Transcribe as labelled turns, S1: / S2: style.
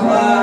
S1: Baba.